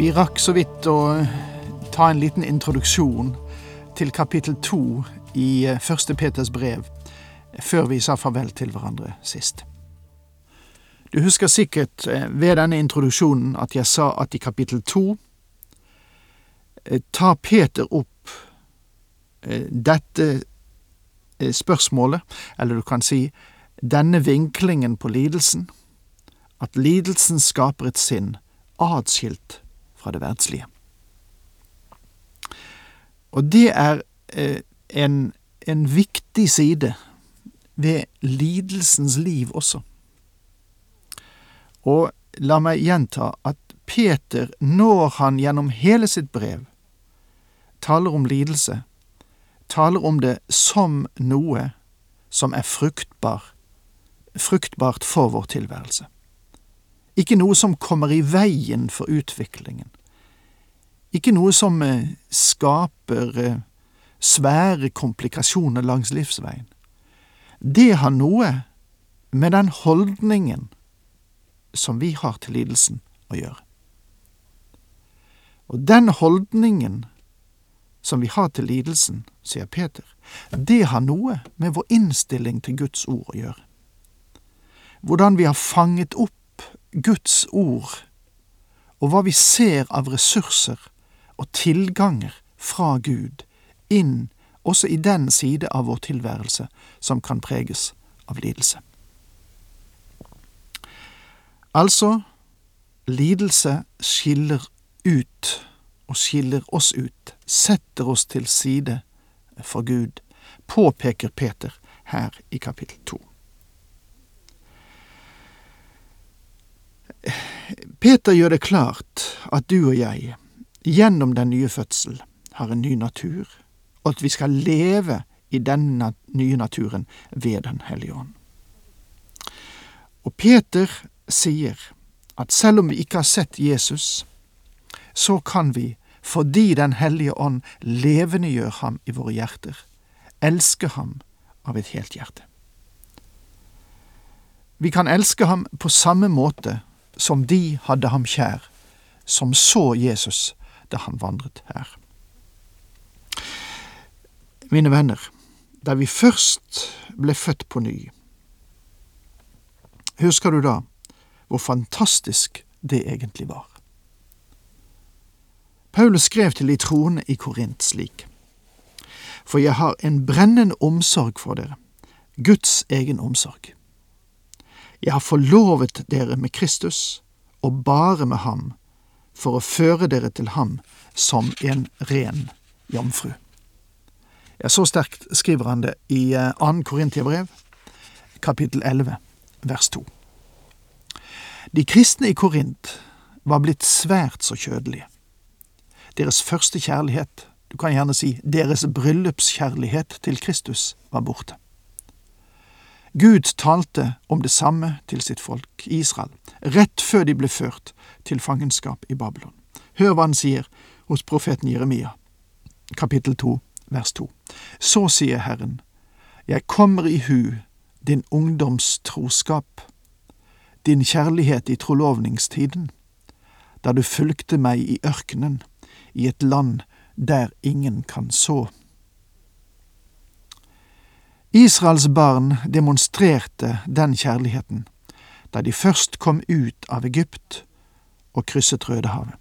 Vi rakk så vidt å ta en liten introduksjon til kapittel to i eh, første Peters brev, før vi sa farvel til hverandre sist. Du husker sikkert eh, ved denne introduksjonen at jeg sa at i kapittel to eh, tar Peter opp dette spørsmålet, eller du kan si denne vinklingen på lidelsen, at lidelsen skaper et sinn atskilt fra det verdslige. Og det er eh, en, en viktig side ved lidelsens liv også. Og la meg gjenta at Peter, når han gjennom hele sitt brev taler om lidelse, taler om det som noe som er fruktbar, fruktbart for vår tilværelse. Ikke noe som kommer i veien for utviklingen. Ikke noe som eh, skaper eh, svære komplikasjoner langs livsveien. Det har noe med den holdningen som vi har til lidelsen å gjøre. Og den holdningen som vi har til lidelsen, sier Peter, det har noe med vår innstilling til Guds ord å gjøre. Hvordan vi har fanget opp Guds ord, og hva vi ser av ressurser og tilganger fra Gud inn også i den side av vår tilværelse som kan preges av lidelse. Altså, lidelse skiller ut og skiller oss ut, setter oss til side for Gud, påpeker Peter her i kapittel to. Peter gjør det klart at du og jeg, gjennom den nye fødsel, har en ny natur, og at vi skal leve i denne nye naturen ved Den hellige ånd. Og Peter sier at selv om vi ikke har sett Jesus, så kan vi, fordi Den hellige ånd levendegjør ham i våre hjerter, elske ham av et helt hjerte. Vi kan elske ham på samme måte som de hadde ham kjær, som så Jesus da han vandret her. Mine venner, da vi først ble født på ny, husker du da hvor fantastisk det egentlig var? Paulus skrev til de troende i Korint slik, For jeg har en brennende omsorg for dere, Guds egen omsorg. Jeg har forlovet dere med Kristus, og bare med ham, for å føre dere til ham som en ren jomfru. Ja, så sterkt skriver han det i 2. Eh, Korintiabrev, kapittel 11, vers 2. De kristne i Korint var blitt svært så kjødelige. Deres første kjærlighet, du kan gjerne si deres bryllupskjærlighet til Kristus, var borte. Gud talte om det samme til sitt folk, Israel, rett før de ble ført til fangenskap i Babylon. Hør hva han sier hos profeten Jeremia, kapittel 2, vers 2. Så sier Herren, Jeg kommer i hu din ungdoms troskap, din kjærlighet i trolovningstiden, da du fulgte meg i ørkenen, i et land der ingen kan så. Israels barn demonstrerte den kjærligheten da de først kom ut av Egypt og krysset Rødehavet.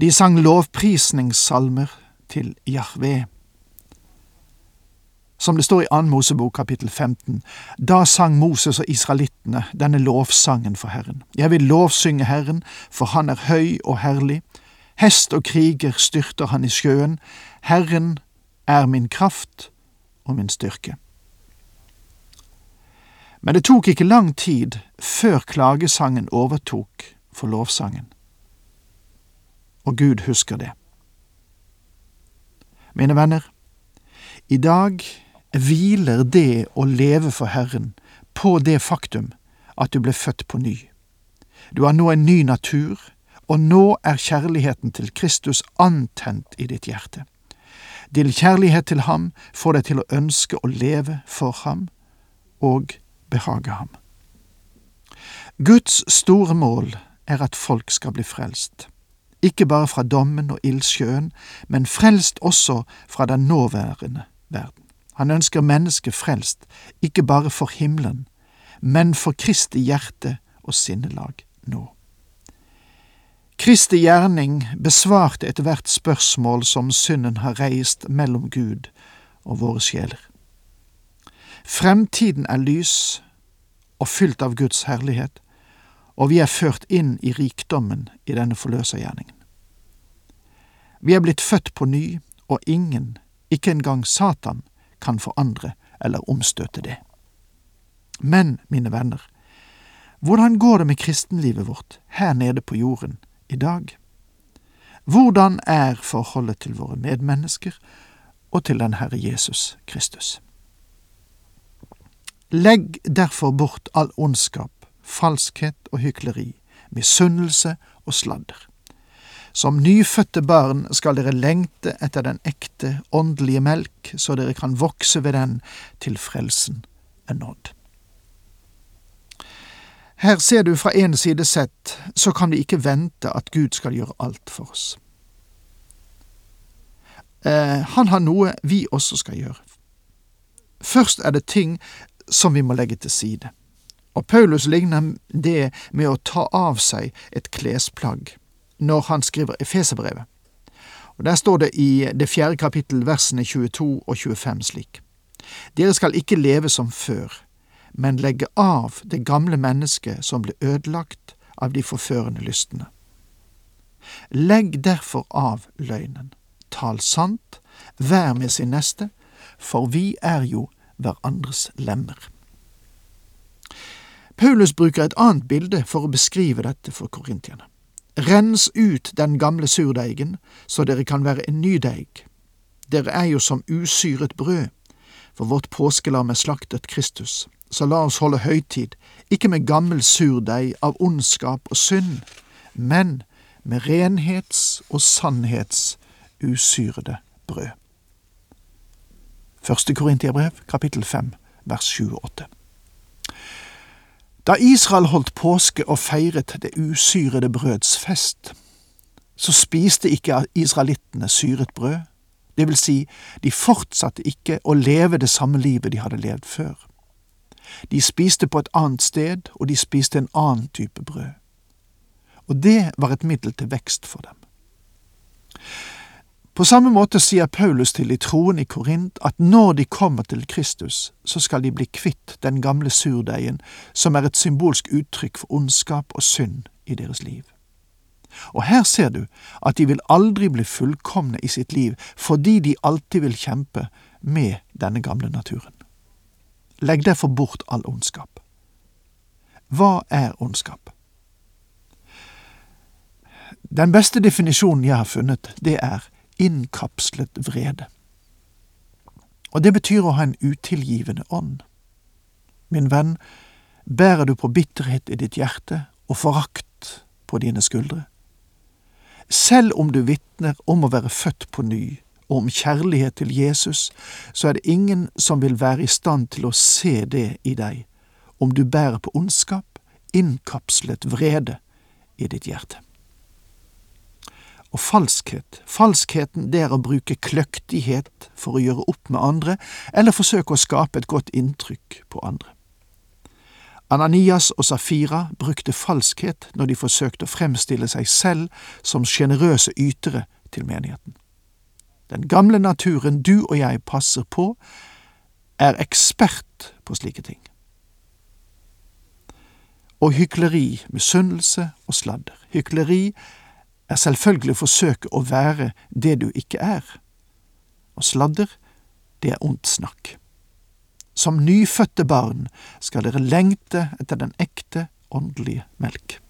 De sang lovprisningssalmer til Jahve. Som det står i Ann Mosebok kapittel 15, da sang Moses og israelittene denne lovsangen for Herren. Jeg vil lovsynge Herren, for han er høy og herlig. Hest og kriger styrter han i sjøen. Herren er min kraft og min styrke. Men det tok ikke lang tid før klagesangen overtok for lovsangen. Og Gud husker det. Mine venner, i dag hviler det å leve for Herren på det faktum at du ble født på ny. Du har nå en ny natur, og nå er kjærligheten til Kristus antent i ditt hjerte. Din kjærlighet til ham får deg til å ønske å leve for ham og behage ham. Guds store mål er at folk skal bli frelst, ikke bare fra dommen og ildsjøen, men frelst også fra den nåværende verden. Han ønsker mennesket frelst, ikke bare for himmelen, men for Kristi hjerte og sinnelag nå. Kristi gjerning besvarte ethvert spørsmål som synden har reist mellom Gud og våre sjeler. Fremtiden er lys og fylt av Guds herlighet, og vi er ført inn i rikdommen i denne forløsergjerningen. Vi er blitt født på ny, og ingen, ikke engang Satan, kan forandre eller omstøte det. Men, mine venner, hvordan går det med kristenlivet vårt her nede på jorden i dag? Hvordan er forholdet til våre medmennesker og til den Herre Jesus Kristus? Legg derfor bort all ondskap, falskhet og hykleri, misunnelse og sladder. Som nyfødte barn skal dere lengte etter den ekte, åndelige melk, så dere kan vokse ved den til frelsen er nådd. Her ser du fra en side sett, så kan vi ikke vente at Gud skal gjøre alt for oss. Eh, han har noe vi også skal gjøre. Først er det ting som vi må legge til side. Og Paulus ligner det med å ta av seg et klesplagg når han skriver Efeserbrevet. Og Der står det i det fjerde kapittel versene 22 og 25 slik. Dere skal ikke leve som før, men legge av det gamle mennesket som ble ødelagt av de forførende lystene. Legg derfor av løgnen, tal sant, vær med sin neste, for vi er jo hverandres lemmer. Paulus bruker et annet bilde for å beskrive dette for korintierne. Rens ut den gamle surdeigen, så dere kan være en ny deig. Dere er jo som usyret brød, for vårt påskelam er slaktet Kristus. Så la oss holde høytid, ikke med gammel surdeig av ondskap og synd, men med renhets og sannhets usyrede brød. Første Korintiabrev, kapittel fem, vers sju og åtte. Da Israel holdt påske og feiret det usyrede brøds fest, så spiste ikke israelittene syret brød, det vil si, de fortsatte ikke å leve det samme livet de hadde levd før. De spiste på et annet sted, og de spiste en annen type brød. Og det var et middel til vekst for dem. På samme måte sier Paulus til de troende i Korint at når de kommer til Kristus, så skal de bli kvitt den gamle surdeigen, som er et symbolsk uttrykk for ondskap og synd i deres liv. Og her ser du at de vil aldri bli fullkomne i sitt liv fordi de alltid vil kjempe med denne gamle naturen. Legg derfor bort all ondskap. Hva er ondskap? Den beste definisjonen jeg har funnet, det er innkapslet vrede. Og det betyr å ha en utilgivende ånd. Min venn, bærer du på bitterhet i ditt hjerte og forakt på dine skuldre? Selv om du vitner om å være født på ny og om kjærlighet til Jesus, så er det ingen som vil være i stand til å se det i deg, om du bærer på ondskap, innkapslet vrede i ditt hjerte. Og falskhet, falskheten det er å bruke kløktighet for å gjøre opp med andre, eller forsøke å skape et godt inntrykk på andre. Ananias og Safira brukte falskhet når de forsøkte å fremstille seg selv som sjenerøse ytere til menigheten. Den gamle naturen du og jeg passer på, er ekspert på slike ting. Og hykleri, misunnelse og sladder. Hykleri er selvfølgelig å forsøke å være det du ikke er. Og sladder, det er ondt snakk. Som nyfødte barn skal dere lengte etter den ekte, åndelige melk.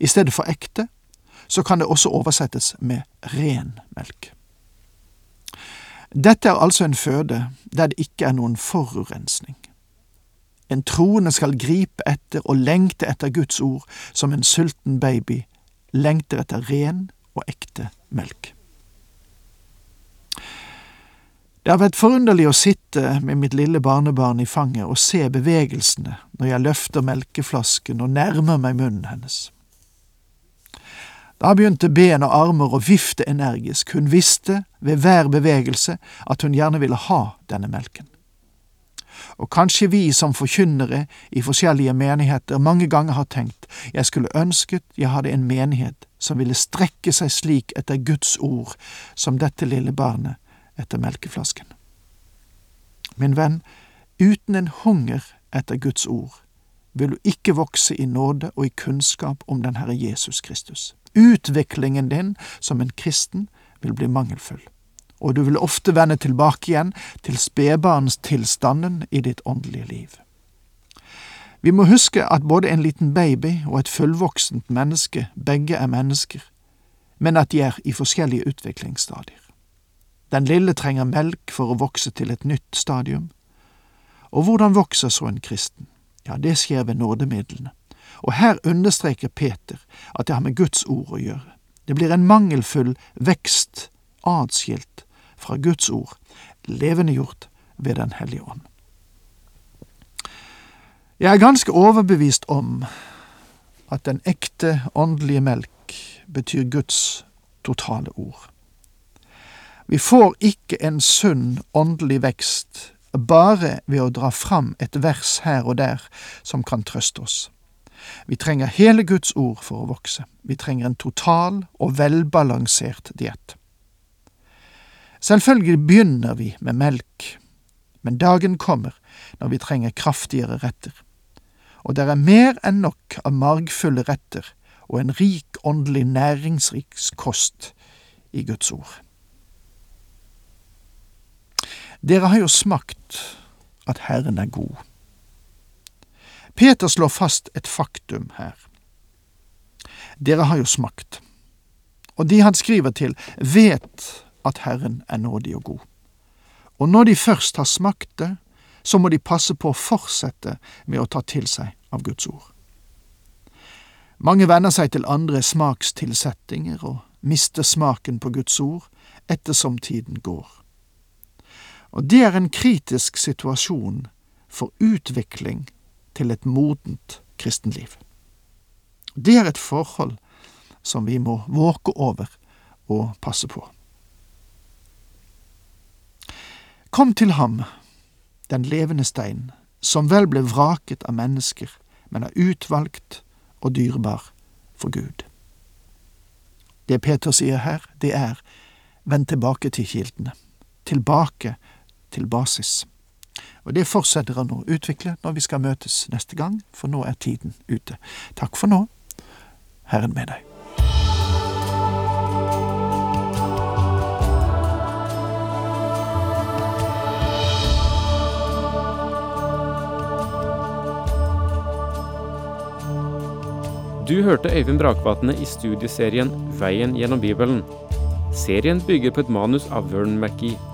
I stedet for ekte, så kan det også oversettes med ren melk. Dette er altså en føde der det ikke er noen forurensning. En troende skal gripe etter og lengte etter Guds ord som en sulten baby lengter etter ren og ekte melk. Det har vært forunderlig å sitte med mitt lille barnebarn i fanget og se bevegelsene når jeg løfter melkeflasken og nærmer meg munnen hennes. Da begynte ben og armer å vifte energisk, hun visste ved hver bevegelse at hun gjerne ville ha denne melken. Og kanskje vi som forkynnere i forskjellige menigheter mange ganger har tenkt jeg skulle ønsket jeg hadde en menighet som ville strekke seg slik etter Guds ord som dette lille barnet etter melkeflasken. Min venn, uten en hunger etter Guds ord vil du ikke vokse i nåde og i kunnskap om den Herre Jesus Kristus. Utviklingen din som en kristen vil bli mangelfull og du vil ofte vende tilbake igjen til spedbarnstilstanden i ditt åndelige liv. Vi må huske at både en liten baby og et fullvoksent menneske begge er mennesker, men at de er i forskjellige utviklingsstadier. Den lille trenger melk for å vokse til et nytt stadium. Og hvordan vokser så en kristen? Ja, det skjer ved nådemidlene. Og her understreker Peter at det har med Guds ord å gjøre. Det blir en mangelfull vekst atskilt fra Guds ord, levendegjort ved Den hellige ånd. Jeg er ganske overbevist om at den ekte åndelige melk betyr Guds totale ord. Vi får ikke en sunn åndelig vekst bare ved å dra fram et vers her og der som kan trøste oss. Vi trenger hele Guds ord for å vokse. Vi trenger en total og velbalansert diett. Selvfølgelig begynner vi med melk, men dagen kommer når vi trenger kraftigere retter. Og det er mer enn nok av margfulle retter og en rik åndelig næringsrik kost i Guds ord. Dere har jo smakt at Herren er god. Peter slår fast et faktum her. Dere har jo smakt, og de han skriver til, vet at Herren er nådig og god. Og når de først har smakt det, så må de passe på å fortsette med å ta til seg av Guds ord. Mange venner seg til andre smakstilsettinger og mister smaken på Guds ord ettersom tiden går. Og det er en kritisk situasjon for utvikling til et modent kristenliv. Det er et forhold som vi må våke over og passe på. Kom til ham, den levende stein, som vel ble vraket av mennesker, men er utvalgt og dyrebar for Gud. Det Peter sier her, det er vend tilbake til kildene, tilbake til basis. Og det fortsetter han å utvikle når vi skal møtes neste gang, for nå er tiden ute. Takk for nå. Herren med deg. Du hørte Øyvind Brakvatne i studieserien Veien gjennom Bibelen. Serien bygger på et manus av Vern McGee.